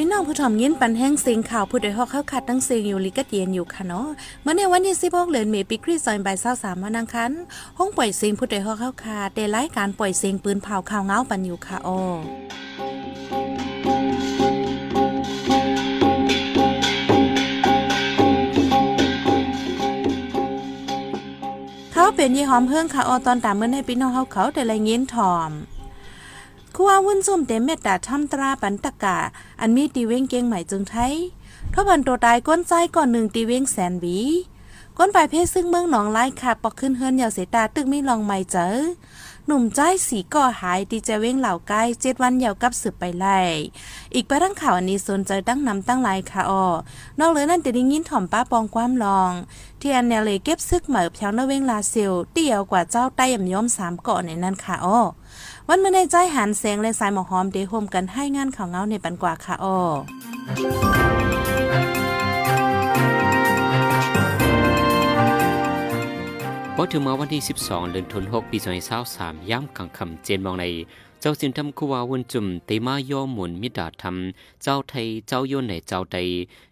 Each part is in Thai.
พี่น้องผู้ถ่อมยินปันแห้งเสียงข่าวผู้โดยฮอกเข้าขัดตั้งเสียงอยู่ลิกัดเย็นอยู่ค่ะเนาะเมื่อในวันที่16เดือนเมษายนปีคริสต์ศักราช23วันอังคารห้องปล่อยเสียงผู้โดยฮอกเข้าขาดได้รายการปล่อยเสียงปืนเผาข่าวเงาปันอยู่ค่ะอ้อเขาเป็นยี่หอมเพิ่งค่ะออตอนตามเมื่อในพี่น้องเขาเขาแต่ละเงินถ่อม คัววุ่นซุ่มเต็มเม็ดดาทำตราปันตะกะอันมีตีเว้งเกียงใหม่จึงไทยทบันตัวตายก้นใจก่อนหนึ่งตีเว้งแสนวีก้นปลายเพศซึ่งเมืองหนองไล่ขาดปอกขึ้นเฮือนเหยาเสตาตึกมีลองใหม่เจอ หนุ่มใจสีก่อหายตีเจเว้งเหล่าใกล้เจ็ดวันเหยากับสืบไปไล่ อีกไปทั้งข่าวอันนี้สนใจตั้งนำตั้งลายค่ะออนอกเหลือนั่นจะได้ยินถ่อมป้าปองความลอง ที่อันแนวเลยเก็บซึกเหมือเพียวนเว้งลาเซลเตี่ยวกว่าเจ้าใต้ย่ำย้อมสามเกาะในนั้นค่ะอ้อ วันเมื่อในใจหันแสงและสายหมอกหอมเดโฮมกันให้งานข่าวเงาในปันกว่าค่ะอ้อพอถึงมาวันที่ 12 เดือนธันวาคมปี2023ย่ำกลางค่ำเจนมองใน เจ้าสินทำคุวาวนจุ่มเตมาย่อหมุนมิดาธรรม เจ้าไทย เจ้าโยนในเจ้าใด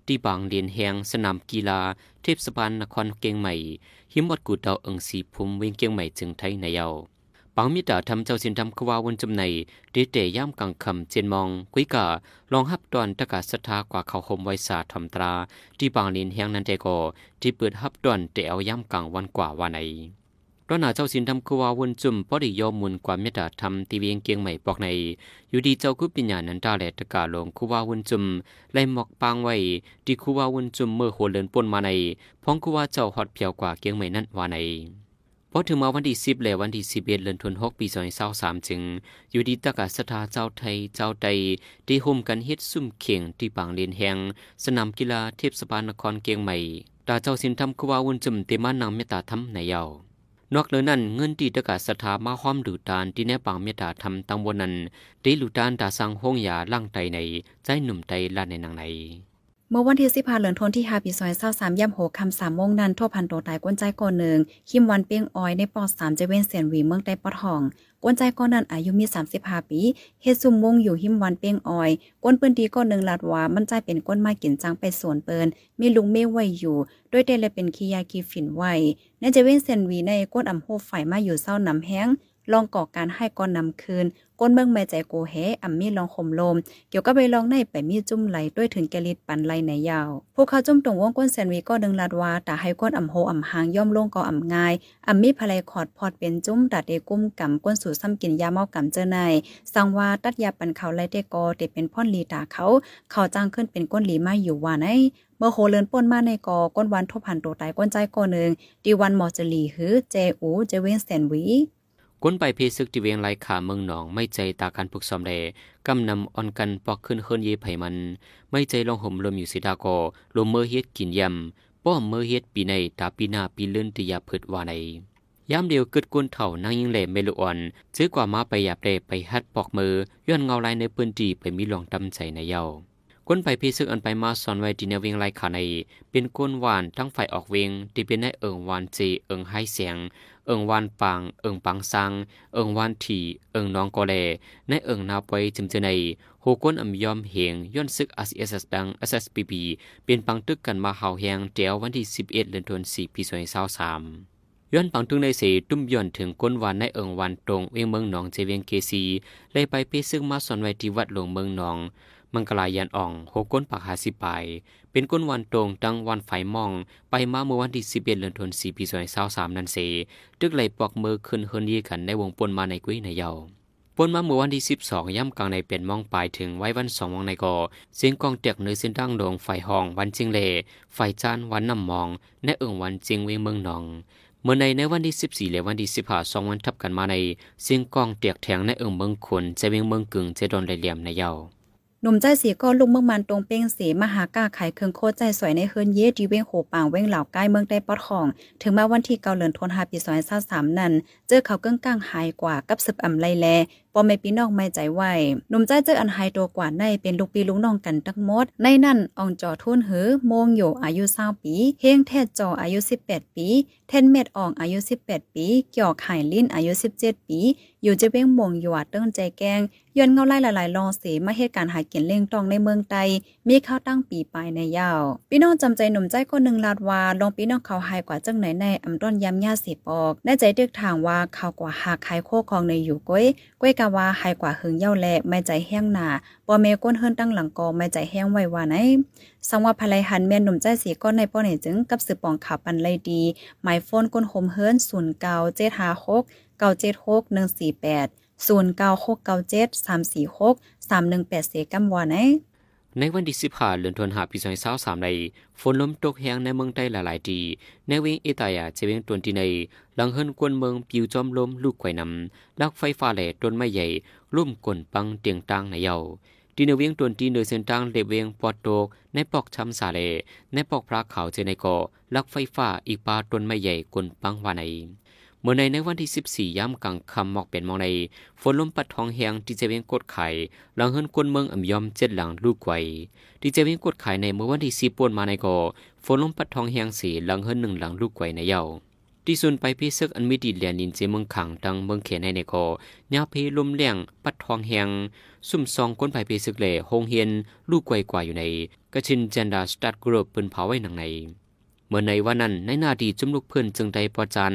ที่บางเลียนแหงสนามกีฬา เทพสบานนครเกียงใหม่ หิมวัดกูดาวเอิงสีภูมิเวียงเกียงใหม่จึงไทยในเยา ปังมิดาทำเจ้าสินทำควาวนจุมในเดเตย่ำกลางคำเจนมองกุยกาลองฮับตอนตะกาศรัทธากว่าเขาคมไวสาทำตรา ที่บางลียนแหงนันเจโกที่เปิดฮับตอนเตเอาย่ำกลางวันกว่าวันในรนาเจ้าสินทำควาวนจุมปอดิยอมมุนกว่ามตตาทำตีเวียงเกียงใหม่ปอกใน อยู่ดีเจ้ากุปิญญานันตาแหลตะกาลงควาวนจุมไล่หมอกปางไว้ที่ควาวนจุมเมื่อโหเลินปนมาในพ้องควาเจ้าฮอดเพียวกว่าเกียงใหม่นั้นว่าใน พอถึงมาวันที่สิบและวันที่สิบเอ็ดเดือนธันวาคมปีสองพันสามจึง อยู่ดีตะกาสถาเจ้าไทยเจ้าใดได้ห่มกันเฮ็ดซุ่มเข่งที่ปางเลนแหงสนามกีฬาเทพสบานนครเกียงใหม่ตาเจ้าสินทำคือว่าวนจุ่มเตมานางเมตตาทำในเยาวนอกเหนือนั้นเงินที่ตะกาสถามาห้อมดูดานที่แนปางเมตตาทำตังบนนั้นได้ลูดานตาสังห้องยาล่างไตในใจหนุ่มไตลานในนางใน เมื่อวันที่สิบห้าเหลือนทนที่ฮาปีซอยเศร้าสามย่ำโหคำสามโมงนั้นทั่วพันโตตายก้นใจก่อนหนึ่งคิมวันเปียงออยในปอสามเจเว้นเสียนวีเมืองใต้ปอทองก้นใจก้อนนั้นอายุมีสามสิบห้าปีเฮดซุ่มวงอยู่หิมวันเปียงออยก้นปืนดีก้อนหนึ่งลาดว่ามันใจเป็นก้นไม้กินจังไปสวนเปินมีลุงเมฆไว้อยู่ด้วยเดลเป็นขี้ยาขี้ฝิ่นไว้ในเจเว้นเสียนวีในก้นอ่ำโหไฟมาอยู่เศร้าน้ำแห้ง ลองก่อการให้ก้อนนำคืน ก้นเมืองแม่ใจโกแหอ่ำมีลองข่มลม เกี่ยวกับไปลองในไปมีจุ่มไหลด้วยถึงแกลิดปันไหลในยาว พวกเขาจุ่มตรงวงก้นแซนวีก็ดึงลาดว่าแต่ให้ก้นอ่ำโหอ่ำหางย่อมลงก็อ่ำง่ายอ่ำมีภลัยขอดพอดเป็นจุ่มตัดเดกุ้มกำก้นสู่ซ้ำกินยาเมากำเจอในสังว่าตัดยาปันเขาไลเตกอเตเป็นพ่อนลีตาเขา เขาจ้างขึ้นเป็นก้นหลีมาอยู่ว่าในเมื่อโหเลินป่นมาในกอก้นวันทบหันตัวตายก้นใจก้อหนึ่งดีวันหมอจะหลีหือเจอูเจเวนแซนวี ก้นไปเพซึกที่เวียงไรขาเมืองหนอง ไม่ใจตาการฝึกซ้อมแดกำนำอ่อนกันปอกขึ้นเฮิรนเยไผมัน ไม่ใจลองห่มลมอยู่สิดากอลมเมื่อเฮ็ดกินยำป้อมเมื่อเฮ็ดปีในตาปีหน้าปีเลื่อนติยาเพิดว่าในยามเดียวเกิดก้นเถ่านางยิงแหล่ไม่ลุอ่อนซื้อกว่ามาไปหยาบเดไปฮัดปอกมือย้อนเงาลายในปืนจีไปมีหลองตำใจในเย้า ก้นไปเพซึกอันไปมาสอนไว้ที่แนวเวียงไรขาในเป็นก้นหวานทั้งฝ่ายออกเวงที่เป็นในเอิงวานเจเอิงให้เสียง เอิงวานปางเอิงปังซังเอิงวานถีเอิงน้องกอแลในเอิงนาปวยจึมเจในโหก้นอำยอมเหงย้อนซึก RCSS ดัง SSPP เป็นปังตึกกันมาเฮาแหงเตียววันที่ 11เดือนธันวาคมปี2023ย้อนปังตึงในเสตุ้มย้อนถึงก้นวานในเอิงวานตรงเวียงเมืองหนองเจเวียงเกซีเลยไปเพซึ่งมาสอนไว้ที่วัดหลวงเมืองหนอง มังกลายันอ่องหก้นปากหาสิไปเป็นก้นวันตรงตั้งวันไฟมอง ไปมาเมื่อวันที่11เอ็ดือนธันวาคมปี2023นั้นเสตึกไหลปอกมือขึ้นเฮิรนยีกันในวงปนมาในกุ้ยในเยาปนมาเมื่อวันที่ 12 ย่ำกลางในเป็นมองปลายถึงไว้วันสองมองในก่อเสียงกองเตียกเนื้อเส้นตั้งดงไฟห้องวันจิงเลไฟจานวันน้ำมองในเอิงวันจิงเวงเมืองหนองเมื่อในในวันที่ 14และวันที่15สองวันทับกันมาในเสียงกองเตียกแทงในเอิงเมืองขนจะเวงเมืองกึ่งจะโดนเหลี่ยมในเยา หนุ่มใจสีก็ลุกเมืองมันตรงเป้งสีมหากาไขเครื่องโคตรใจสวยในเฮิรนเยดีเว้งโหปางเว้งเหล่าใกล้เมืองได้ปอดของ ถึงมาวันที่เกาเหลินทนหาปีซอยเศร้าสามนั้น เจอเขาเกิ้งก้างหายกว่ากับสึบอ่ำไลแล ปอไม่ปีน้อกไม่ใจไหวหนุ่มใจเจออันหายตัวกว่าในเป็นลูกปีลูกน้องกันทั้งหมด ในนั่นอองจอทุ่นหือโมงโยอายุ20ปีเฮงแทดจออายุ 18 ปี เทนเม็ดอองอายุ 18 ปี เกี่ยวไข่ลิ้นอายุ 17 ปี อยู่จะเว้งมงอยู่ว่าเติ้งใจแกงย้อนเงาไล่หลายๆลองเสมาเหตุการณ์หากินเล่งตองในเมืองไตมีข้าวตั้งปีปลายในยาว พี่น้องจำใจหนุ่มใจคนหนึ่งลาดว่าลองพี่น้องเขาหายกว่าจังไหนในอำต้นยำยาสีปอกได้ใจเดือกทางว่าเขากว่าหากหายโคของในอยู่ก้อยก้อยกะว่าหายกว่าหึงเย่าแลไม่ใจแห้งหนาบ่เมก้นเฮิรนตั้งหลังกอไม่ใจแห้งไว้ว่าไหนสังว่าภรรยหันเมียนหนุ่มใจสีก้อนในป้อนเหจึงกับสืบปองข่าวปันเลยดีหมายโฟนก้นโฮมเฮิรนศูนย์เก้าเจ็ดห้าหกเก้าเจ็ดหกหนึ่งสี่แปดศูนย์เก้าหกเก้าเจ็ดสามสี่หกสามหนึ่งแปดเสกัมวาไหน ในวันที่สิบห้าเดือนธันวาคมปีสองพันสามในฝนล้มตกแห้งในเมืองใต้หลายๆทีในเวงเอตายาเจเวงตวนที่ในหลังเฮินกวนเมืองปิวจอมลมลูกไข่นำลักไฟฟ้าแหล่ต้นไม้ใหญ่ร่วมกลนปังเตียงตังในเยาที่ในเวียงตวนที่เนเซนตังเลเวียงปอดโตกในปอกช้ำสาเลในปอกพระขาวเจในก่อลักไฟฟ้าอีกปาต้นไม้ใหญ่กลนปังวาใน เมื่อในในวันที่ 14ย้ำกลางคำหมอกเป็นมองในฝนลมปัดทองแหงที่จะเวียงกดไข่หลังเฮินกวนเมืองอ่ำยอมเจ็ดหลังลูกไกวที่จะเวียงกดไข่ในเมื่อวันที่สีปวนมาในก่อฝนลมปัดทองแหงสีหลังเฮินหนึ่งหลังลูกไกวในเยาที่ส่วนไปพิซึกอันมีดีเลียนินเจเมืองขังดังเมืองเขนในในก่อยาเพลมแรงปัดทองแหงซุ่มซองก้นไผ่เพซึกเล่หงเฮียนลูกไกวกว่าอยู่ในกระชินเจนดาสตัดกรุ๊ปปืนเผาไว้หนังใน เมื่อในวันนั้นในนาดีจุ่มลูกเพื่อนจึงได้ปอจัน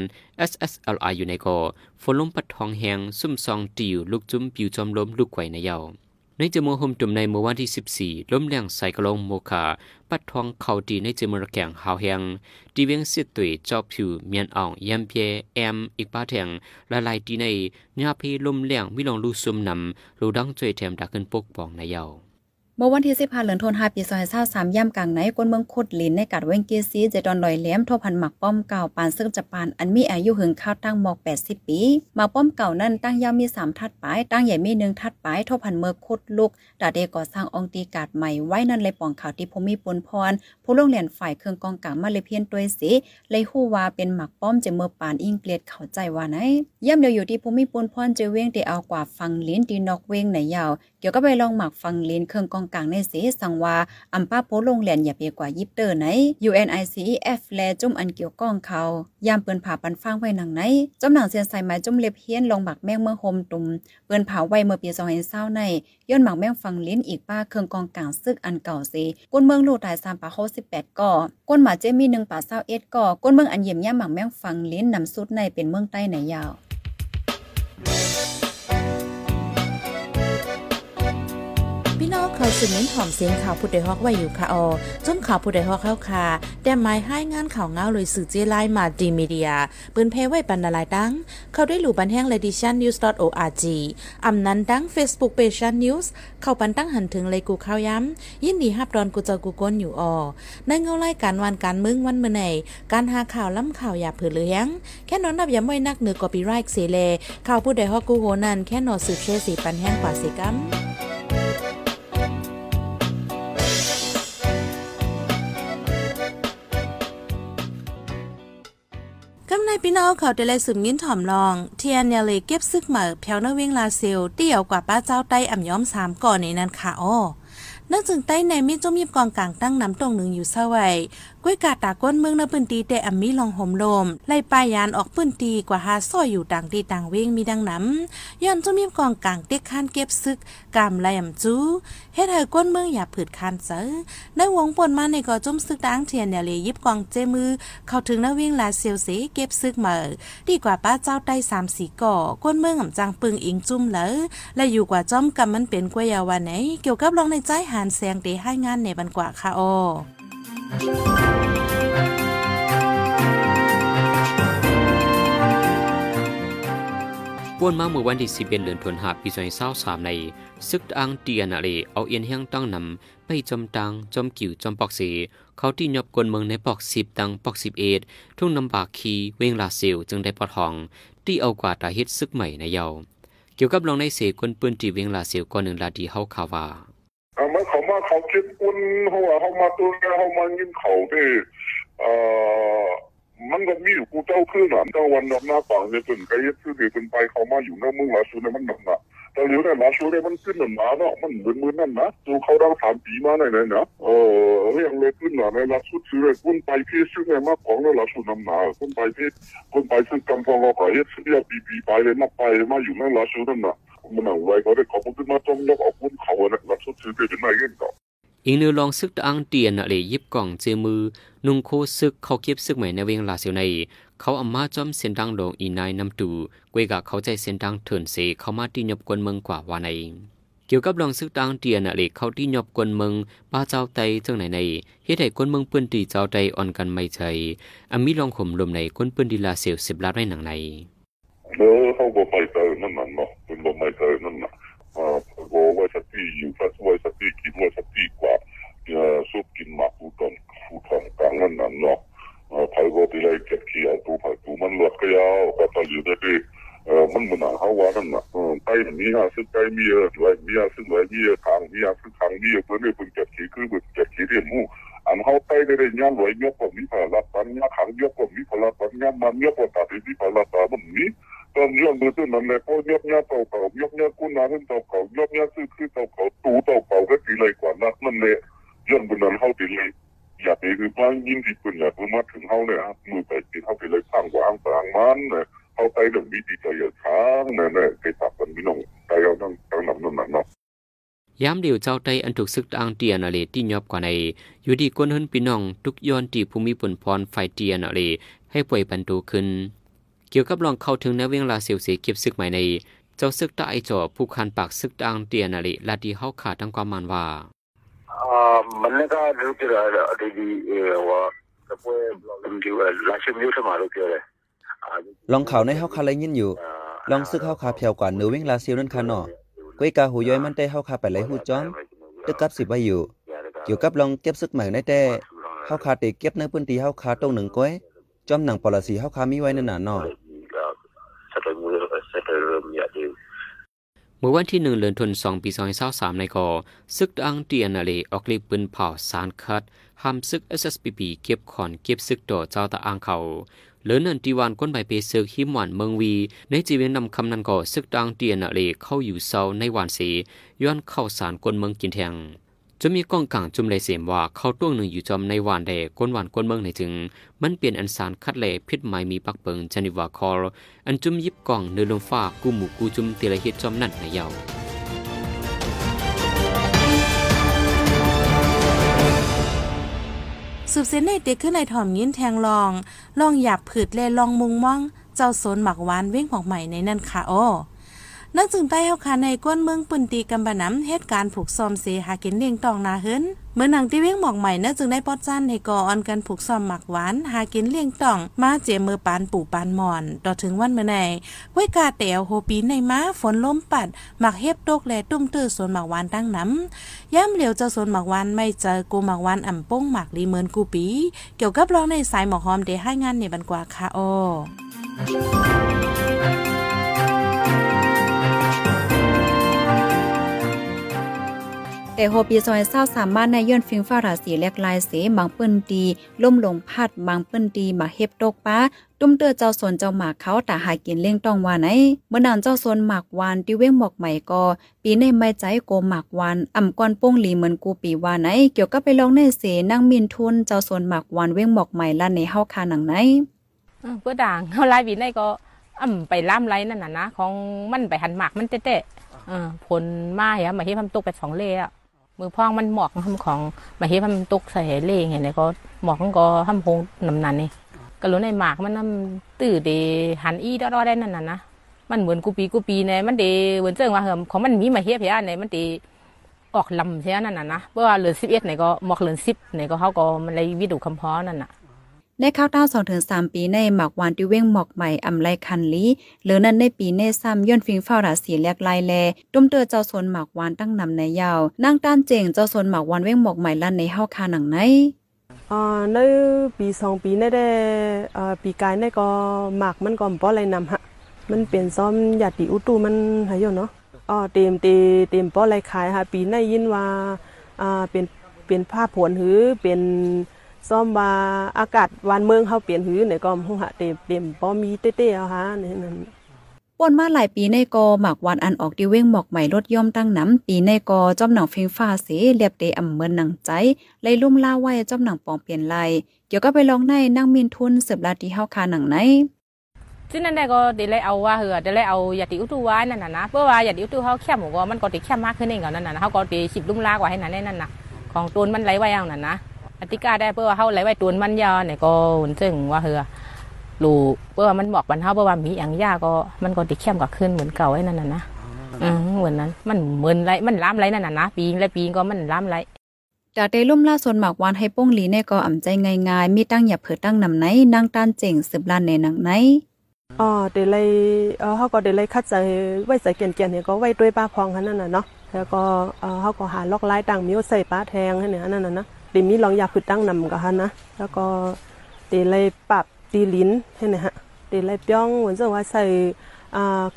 SSLI อยู่ในกอฝนลมปัดทองแหงซุ่มซองติวลูกจุ้มปิวจอมล้มลูกไข่ในเยาในจมูกหมจุ่มในเมื่อวันที่ 14 ล้มแรงใส่กระลงโมคาปัดทองเข่าดีในจมูกแข่งหาวแหงดีเวียงเสียตุยจอบผิวเมียนอ่องยำเพียแอมอีกป้าแทงละลายดีในญาพีล้มแรงมิลองลูซุ่มนำลูดังจ่วยแถมดักขึ้นปกป้องในเยา มื่อวันที่สิบห้าเหลือนทนหาปีซอยเศร้าสามย่ำกลางไหนกวนเมืองคุดลินในกัดเวงเกียซีเจดอนลอยแหลมทพันหมักป้อมเก่าปานซึ่งจะปานอันมีอายุหึงข้าวตั้งหมอกแปดสิบปีหมักป้อมเก่านั่นตั้งยาวมีสามทัดปลายตั้งใหญ่มีหนึ่งทัดปลายทพันเมื่อคุดลูกดาเดก่อสร้างองตีกาดใหม่ไว้นั่นเลยป่องข่าวที่พมีปนพร ผู้ลงเรียนฝ่ายเครื่องกองกลางมาเลยเพียนตัวสีเลยฮู้ว่าเป็นหมักป้อมเจเมื่อปานอิงเกลียดเข้าใจว่าไหนย่ำเดียวอยู่ที่พมีปนพรเจเวงเดเอากว่าฟังลิ้นดีนอกเวงไหนยาว เกี่ยวก็ไปลองหมักฟังลิ้นเครื่องกองกลางในสีสังวาอัมป้าโปลงเหรียญอย่าเปียกว่ายิบเตอร์ไหน UNICEF แลจุ่มอันเกี่ยวก้องเขายามเปินผ่าปันฟางไว้หนังไหนจำหนังเสียนใส่ไม้จุ่มเล็บเฮียนลองหมักแมงเมื่อโฮมตุ่มเปินผ่าไว้เมื่อปี2020ในย้อนหมักแมงฟังลิ้นอีกป้าเครื่องกองกลางซึกอันเก่าสิก้นเมืองลูตาย3ป่า68ก่อก้นหมาเจมี1ป่า21ก่อก้นเมืองอันเยี่ยมย่าหมักแมงฟังลิ้นนำสุดในเป็นเมืองใต้ไหนยาว น้องเขาสืบเน้นหอมเสียงข่าวผู้ใดฮอกไว้อยู่ค่ะออจนข่าวผู้ใดฮอกเข้าค่ะแต่หมายให้งานข่าวเงาเลยสื่อเจไลมาดีมีเดียปืนเพไว้ปันนาลายดัง เขาได้หลู่บันแห้ง l e d i t i o n news org อำนั้นดัง Facebook page news เข้าปันตั้งหันถึงเลยกูข้าวย้ำ ยินดีฮับดอนกูเจอกูก้นอยู่ออในเงาไล่การวันการมึงวันเมื่อไหนการหาข่าวล้ำข่าวอย่าเผือเลี้ยงแค่นอนนับย้ำไว้นักเหนือกอปีไรค์เสเลข่าวผู้ใดฮอกกูโหนันแค่นอสืบเชสีปันแห้งกว่าสิกัม พี่น้องเขาได้เลยสืบยินถ่อมลอง เทียนเนเลยเก็บซึกเหมือแผวเนเวงลาเซลเตี่ยวกว่าป้าเจ้าใต้อ่ำย้อมสามก่อนในนั้นค่ะอ้อนั่งจึงใต้ในมีจมยิบกองกลางตั้งน้ำตรงหนึ่งอยู่เสวยก้วยกาตาก้นเมืองในพื้นตีแต่อัมมีลองห่มลมไล่ปายานออกพื้นตีกว่าหาซ้อยอยู่ต่างตีต่างเวงมีดังน้ำย้อนจุมยิบกองกลางเต็กข้านเก็บซึกกามไล่อ่ำจูเฮ็ดให้ก้นเมืองอย่าผืดคานเสอในวงปนมาในก่อจมซึกดังเทียนเนี่ยเลยยิบกองเจมือ เข้าถึงนาวิ่งลาเซียวเสเก็บซึกเหมอดีกว่าป้าเจ้าได้สามสีก่อก้นเมืองอ่ำจังปึงอิงจุ่มเลยและอยู่กว่าจอมกำมันเป็นกว่ายาวันไหนเกี่ยวกับลองในใจหานแสงเตให้งานในบันกว่าค่ะอ ป่วนมาเมื่อวันที่ 11เดือนธันวาคมปี2023ในซึกอังเตียนาเลเอาเอียนแห้งตั้งนำไปจมตังจมกิ่วจมปอกเสเขาที่ยบกวนเมืองในปอก10ตังปอก11ทุ่งนำบากคีเวงลาเซลจึงได้ปอทอง ที่เอากว่าตาเฮ็ดซึกใหม่ในเยาเกี่ยวกับลองในเสกวนปืนที่เวงลาเซลก่อนหนึ่งลาดีเฮาข่าวา่ามันเขามาเขาคิด อุ่นเขาว่าเขามาตัวเขามายินเขาเด้เอ่อมันก็มีอยู่กูเจ้าคือหนานเจ้าวันนำหน้าป่าเนี่ยเป็นไกยึดคือเป็นไปเขามาอยู่หน้ามืองลาซูเนี่ยมันหนักหนักแต่เหลียวเนี่ลาชูเนี่ยมันขึ้นมาเนาะมันเหมือนมือนั่นนะจูเขาดังสามปีมาในนั้นนะเออเรื่องเลยขึ้นมาในลาชูซื้อคุณไปที่ซึ่งเนี่ยมากของแล้วลาชูนำหนาคุณไปที่คุณไปซึ่งกำพองเราไปเฮ็ดเสียปีปีไปเลยมาไปมาอยู่ในลาชูนั่นนะมันเอาไว้เขาได้ขอบคุณมาจมยกเอาคุณเขาเนี่ยลาชูซื้อเป็นไม่เงี้ย อิงนือลองซึกอังเตียนน่ะเลยยิบกล่องเจอมือ นุงโคซึกเขาเก็บซึกใหม่ในเวงลาเสียวใน เขาอามาจอมเส้นดังดงอีนายนำตูกวยกะเขาใจเส้นดังเถินเสเขามาที่ยบกวนเมืองกว่าว่าใน เกี่ยวกับลองซึกดังเตียนน่ะเลยเขาที่ยบกวนเมืองป้าเจ้าไตเจ้าไหนในเฮ็ดให้กวนเมืองปื้นตีเจ้าไตอ่อนกันไม่ใจอามีลองข่มลมในกวนปื้นดีลาเสียวสิบลาดในหนังในเออเขาบอกไปเจอนั่นน่ะเนาะอกไม่เจอนั่นน่ะอ่าบอก ว่าสติอยู่ถ้าช่วยสติคิดว่าสติกว่าเอ่อสุกกินหมากผู้ตอนผู้ทองกลางนั่นน่ะเนาะเอ่อไผบอกที่ไรเก็บขี้เอาตัวไผตัวมันหลดก็ยาวก็ตอนอยู่ได้ดีเอ่อมันมันหนาเขาว่านั่นน่ะเออไต้มีหาซึ่งไต้มีเออไรมีหาซึ่งไรมีเออทางมีหาซึ่งทางมีเออเพิ่นเนี่ยเพิ่นเก็บขี้คือเพิ่นเก็บขี้เรียนหมู่อันเขาไต้ได้ได้ย่างรวยยกก็มีพลัดปันย่าขังยกก็มีพลัดปันย่ามันยกก็ตัดที่พลัดตามันมี ตอนยกมือตัวนั้นเลยพอยกเนี้ยเต่าเต่ายกเนี้ยกู้นาขึ้นเต่าเก่ายกเนี้ยซื้อคือเต่าเก่าตูเต่าเก่าก็ตีเลยกว่านักนั่นเลยย้อนบนนั้นเขาตีเลยอยากไปคือบ้านยิ่งที่คุณอยากมาถึงเขาเนี่ยมือไปตีเขาตีเลยข้างกว่าต่างมันเนี่ยเขาไปเรื่องวิธีใจเยอะช้างเนี่ยเนี่ยไปตับกันพี่น้องใจเอาตั้งตั้งนำนั่นน่ะเนาะยามเดียวเจ้าไตอันถูกซึกอังเตียนอะไรที่ยอบกว่าใน อยู่ดีก้นเฮินพี่น้อง ทุกย้อนที่ภูมิผลพรไฟเตียนอะไรให้ป่วยปันโตขึ้น เกี่ยวกับลองเข้าถึงในเวงลาเสียวเสียเก็บซึกใหม่ใน เจ้าซึกตาไอจอผู้คันปากซึกอังเตียนอะไรลาดีเฮาขาดทั้งความมันว่า Ah, manega lu kira ada di eh wa kapoe blogum di la shim yu sama lu kira. Ah, ลองเขาในเฮาคาเลยยินอยู่ ลองซึกเฮาคาเพียวกว่าเนื้อเวงลาซิลนั่นค่ะเนาะก้อยกาหูย้อยมันได้เฮาคาไปไหลหูจ้อมตึกกับสิบไว้อยู่ เกี่ยวกับลองเก็บซึกใหม่ในแต่เฮาคาเตเก็บในพื้นที่เฮาคาตรงหนึ่งก้อยจอมหนังปลสีเฮาคามีไว้นั่นน่ะเนาะ เมื่อวันที่หนึ่งเดือนธันวาคมปีสองพันสามในกอซึกอังเตียนาเลออกลีปืนเผาสารคัดห้ามซึก SSPP เก็บขอนเก็บซึกต่อเจ้าตาอังเขาเหลือนันตีวันก้นใบเปซึกหิมหวานเมืองวี ในจีเวนนำคำนันก่อซึกอังเตียนาเลเข้าอยู่เศร้าในวันสีย้อนเข้าสารก้นเมืองกินแทง จะมีกองกลางจุมเลยเสียมว่าเข้าตัวหนึ่งอยู่จอมในวันแดก้นวันก้นเมืองในถึง มันเปลี่ยนอันสารคัดแหล่พิษไม้มีปักเปิงจนิวาคอลอันจุมยิบกล่องเนื้อลงฟ้ากู้หมูกู้จุมเตละเฮ็ดจอมนั่นในเยาวสืบเส้นในเด็กขึ้นในถ่อมยินแทงลอง ลองหยาบผืดเลลองมุงม่อง เจ้าสนหมักหวานเว้งของใหม่ในนั่นค่ะโอ้ นั่นจึงใต้เฮาคาในก้นเมืองปืนตีกำบะน้ำเหตุการณ์ผูกซอมเสหากินเลี้ยงตองนาเฮินเมื่อหนังที่เว้งหมอกใหม่นั่นจึงได้ปอดจันให้ก่อออนกันผูกซอมหมักหวาน หากินเลี้ยงตอง มาเจมือปานปู่ปานหมอนต่อถึงวันเมื่อไหนไว้กาแตวโฮปีในม้าฝนล้มปัดหมักเฮ็บตกและตุ้มตื้อสวนหมักหวานตั้งน้ำย่ำเหลียวเจ้าสวนหมักหวานไม่เจอกูหมักหวานอ่ำป้งหมักลีเมินกูปี เกี่ยวกับร้องในสายหมอกหอมเดให้งานในบันกว่าค่ะโอ แต่โฮปีซอยเศร้าสามารถในย้อนฟิงฟ้าราศีแลกลายเสบางปิ้นดีล่มลงพัดบางปิ้นดีมาเฮ็บตกป้าตุ้มเตอเจ้าสนเจ้าหมากเขาแต่หากินเลี้ยงต้องว่าไหนเมื่อนานเจ้าสนหมากวานที่เว้งหมอกใหม่ก็ปีในไม่ใจโกหมากวานอ่ำก้อนโป้งหลีเหมือนกูปีว่าไหน เกี่ยวกับไปลองในเสนั่งมินทุนเจ้าสนหมากวานเว้งหมอกใหม่ลันในเฮาคาหนังไหนเออเพื่อด่างเขาไล่บีในก็อ่ำไปล่ามไล่นั่นน่ะนะของมันไปหันหมากมันเตะเออผลมาเหียมาเฮ็ดพันตกไปสองเล่อะ มือพองมันหมอกทำของมาเฮ็ดพันตกใส่เล่เห็นไหมก็หมอกมันก็ทำพงนำนันนี่ก็รู้ในหมากมันน้ำตื้อเดหันอีดอๆได้นั่นน่ะนะมันเหมือนกูปีกูปีเนี่ยมันเดเหมือนเจิงว่าเหิมของมันมีมาเฮ็ดเพียเนี่ยมันเดออกลำเสียนั่นน่ะนะเพราะว่าเหลือสิบเอ็ดเนี่ยก็หมอกเหลือสิบเนี่ยก็เขาก็มันเลยวิดูคำพ้อนั่นน่ะ ในข้าวต้าสองถึงสามปีในหมากวานที่เว้งหมอกใหม่อำไลคันลีหรือนั้นในปีในซ้ำย้อนฟิงเฝ้าราศีแลกลายแลตุ้มเตอเจ้าสนหมากวานตั้งนำในยาวนั่งต้านเจงเจ้าสนหมากวานเว้งหมอกใหม่ลั่นในเฮาคาหนังไหนอ่าในปีสองปีในได้อ่าปีกายในก็หมากมันก็บ่อะไรนำฮะมันเปลี่ยนซ้อมญาติอุตุมันหายอยู่เนาะอ๋อเต็มเตเต็มป้ออะไรขายฮะปีในยินว่าอ่าเป็นเป็นผ้าผวนหือเป็น ซ้อมว่าอากาศวันเมืองเฮาเปลี่ยนหือเนี่ยก็ฮู้ฮะเต็มเต็มป้อมีเต้ๆเอาฮะนี่นั่นป่นมาหลายปีในกอหมากวานอันออกดิเว้งหมอกใหม่รถย่อมตั้งน้ำปีในกอจอมหนังเฟงฟ้าเสเรียบเตอำเมินหนังใจไลลุ่มล่าไว้จอมหนังปองเปลี่ยนลายเกี่ยวก็ไปลองในนั่งมินทุนเสืบลาตีเฮาคาหนังไหนซึ่งนั่นได้ก็ได้เลยเอาว่าเหือได้เลยเอายาติอุตุว้นั่นน่ะนะเพื่อว่ายาติอุตุเขาเข้มก็มันก็ติเข้มมากขึ้นเองนั่นน่ะเขาก็ติสิบลุ่มลากว่าให้นั่นนั่นน่ะของตูนมันไหลไว้เอานั่นนะ อติกาได้เพื่อว่าเขาไหลไว้ตูนมันยาเนี่ยก็ซึ่งว่าเหือรู้เพื่อว่ามันบอกบรรเทาเพื่อว่ามีอย่างยาก็มันก็ติเข้มกว่าขึ้นเหมือนเก่าไอ้นั่นน่ะนะอืมเหมือนนั้น มันเหมือนไรมันล้ามไรนั่นน่ะนะปีและปีก็มันล้ามไรจากได้ล่มล่าสนหมากวานให้ป้งหลีในก็อ่ำใจง่ายๆ มีตั้งหยับเผือตั้งนำไหนนั่งต้านเจ๋งสืบลานในหนังไหนอ๋อเดี๋ยวเลยเออเขาก็เดี๋ยวเลยคัดใจไว้ใส่เกียนเกียนเนี่ยก็ไว้ด้วยป้าพองนั่นน่ะเนาะแล้วก็เออเขาก็หาล็อกไล่ต่างมิวใส่ป้าแทงให้เนี่ยนั่นน่ะนะ เดี๋ยวมีลองยาผืดตั้งนำกับฮะนะแล้วก็เดี๋ยวเลยปรับตีลิ้นให้เนี่ยฮะเดี๋ยวเลยป้องเหมือนจะว่าใส่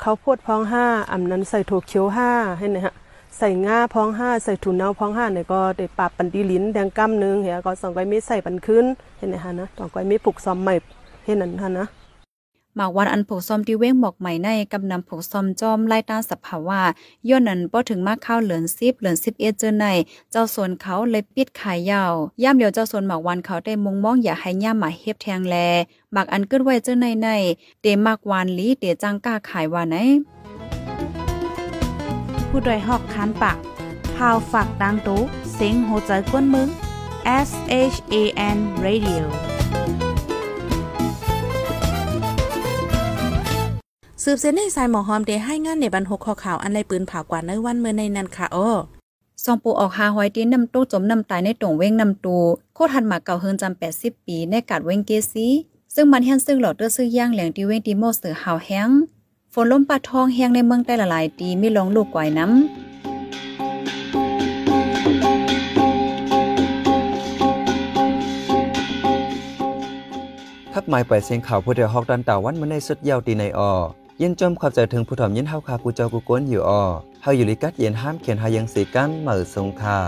ข้าวโพดพองห้าอ่ำนั้นใส่ถั่วเขียวห้าให้เนี่ยฮะใส่ง่าพองห้าใส่ถุนเน่าพองห้าเนี่ยก็เดี๋ยวปรับปันตีลิ้นแดงกั้มนึงเหียก็สองก้อยมีใส่ปันขึ้นเห็นไหมฮะนะสองก้อยมีผูกซอมใหม่เห็นนั้นฮะนะ หมากวันอันผูกซอมที่เว้งหมอกใหม่ในกำนำผูกซอมจอมไล่ต้านสภาวะย้อนนั้นป้อถึงมากเข้าเหลือนซิบเหลือนซิบเอเจอใน เจ้าส่วนเขาเลยปิดขายยาวย่ามเดียวเจ้าส่วนหมากวันเขาได้มุงมองอย่าให้ย่ามหมาเฮ็บแทงแลหมากอันเกึดไว้เจอในในเตมากวานลีเตจังกล้าขายว่าไหนผู้ดยหอกคันปากพาวฝากดังตู้เซ็งโหใจกวนมึง S H A N Radio สืบเส้นในสายหมอหอมเดให้งานในบรรหกข้อข่าวอันไรปืนผ่ากว่าในวันเมื่อในนั้นค่ะอ้อซองปูออกหาหอยตีนนำตู้จมนำตายในตรงเว้งนำตูโคตรหันหมากเก่าเฮิงจำ80ปีในกัดเว้งเกซีซึ่งมันแฮนซึ่งหลอดเตอร์ซื้อย่างเหลียงตีเว้งตีโมเสือหาวแห้งฝนล้มปาทองแห้งในเมืองแต่ละหลายตีมีลงลูกกวายน้ำทับหมายไปเสียงข่าวผู้เดียวฮอกดันตาวันมันในสุดยาวตีในออ ยินจมขอบใจถึงผู้ถ่อมยินเฮาคากูเจ้ากูก้นอยู่ออเฮาอยู่ลิกัดเย็นห้ามเขียนหายังสีกันเหมือสงคา